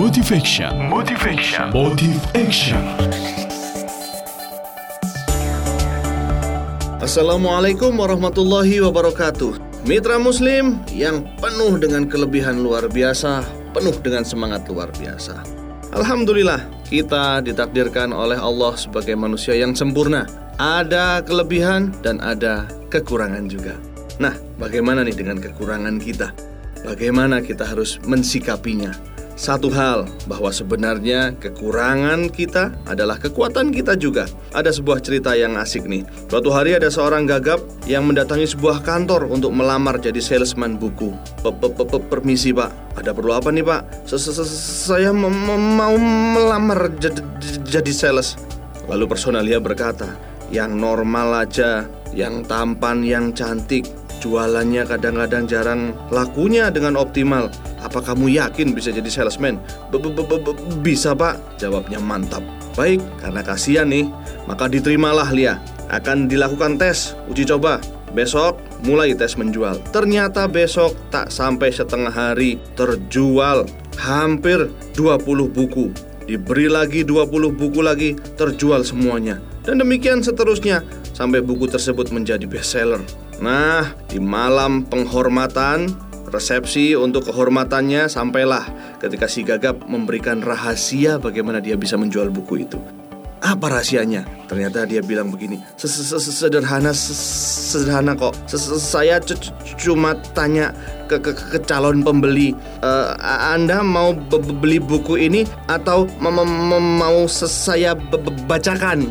Motivation. Motivation. Assalamualaikum warahmatullahi wabarakatuh. Mitra Muslim yang penuh dengan kelebihan luar biasa, penuh dengan semangat luar biasa. Alhamdulillah, kita ditakdirkan oleh Allah sebagai manusia yang sempurna. Ada kelebihan dan ada kekurangan juga. Nah, bagaimana nih dengan kekurangan kita? Bagaimana kita harus mensikapinya? Satu hal bahwa sebenarnya kekurangan kita adalah kekuatan kita juga. Ada sebuah cerita yang asik nih. Suatu hari ada seorang gagap yang mendatangi sebuah kantor untuk melamar jadi salesman buku. Permisi pak, ada perlu apa nih pak? Saya mau melamar jadi sales. Lalu personalia berkata, yang normal aja, yang tampan, yang cantik, jualannya kadang-kadang jarang lakunya dengan optimal. Apa kamu yakin bisa jadi salesman? B -b -b bisa pak, jawabnya mantap. Baik, karena kasihan nih, maka diterimalah Lia. Akan dilakukan tes, uji coba. Besok mulai tes menjual. Ternyata besok tak sampai setengah hari terjual hampir 20 buku. Diberi lagi 20 buku lagi, terjual semuanya. Dan demikian seterusnya sampai buku tersebut menjadi bestseller. Nah, di malam penghormatan resepsi untuk kehormatannya sampailah ketika si Gagap memberikan rahasia bagaimana dia bisa menjual buku itu. Apa rahasianya? Ternyata dia bilang begini, sederhana sederhana kok. Saya cuma tanya ke, ke, calon pembeli, uh, Anda mau beli buku ini atau mau saya bacakan?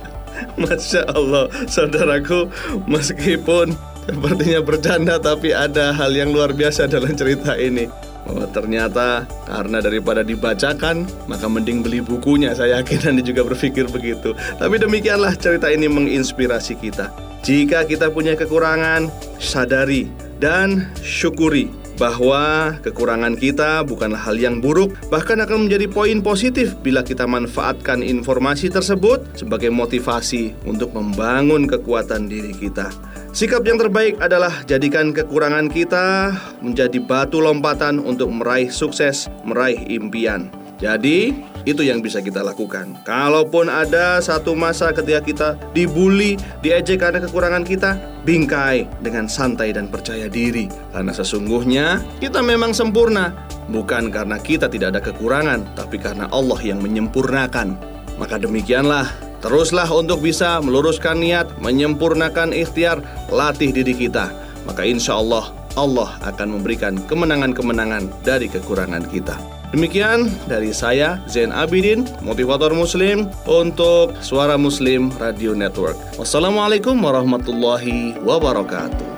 Masya Allah, saudaraku, meskipun Sepertinya bercanda tapi ada hal yang luar biasa dalam cerita ini. Oh, ternyata karena daripada dibacakan, maka mending beli bukunya. Saya yakin Anda juga berpikir begitu. Tapi demikianlah cerita ini menginspirasi kita. Jika kita punya kekurangan, sadari dan syukuri bahwa kekurangan kita bukanlah hal yang buruk, bahkan akan menjadi poin positif bila kita manfaatkan informasi tersebut sebagai motivasi untuk membangun kekuatan diri kita. Sikap yang terbaik adalah jadikan kekurangan kita menjadi batu lompatan untuk meraih sukses, meraih impian. Jadi, itu yang bisa kita lakukan. Kalaupun ada satu masa ketika kita dibully, diejek karena kekurangan kita, bingkai dengan santai dan percaya diri. Karena sesungguhnya kita memang sempurna, bukan karena kita tidak ada kekurangan, tapi karena Allah yang menyempurnakan. Maka demikianlah Teruslah untuk bisa meluruskan niat, menyempurnakan ikhtiar, latih diri kita. Maka insya Allah, Allah akan memberikan kemenangan-kemenangan dari kekurangan kita. Demikian dari saya Zain Abidin, motivator muslim untuk Suara Muslim Radio Network. Wassalamualaikum warahmatullahi wabarakatuh.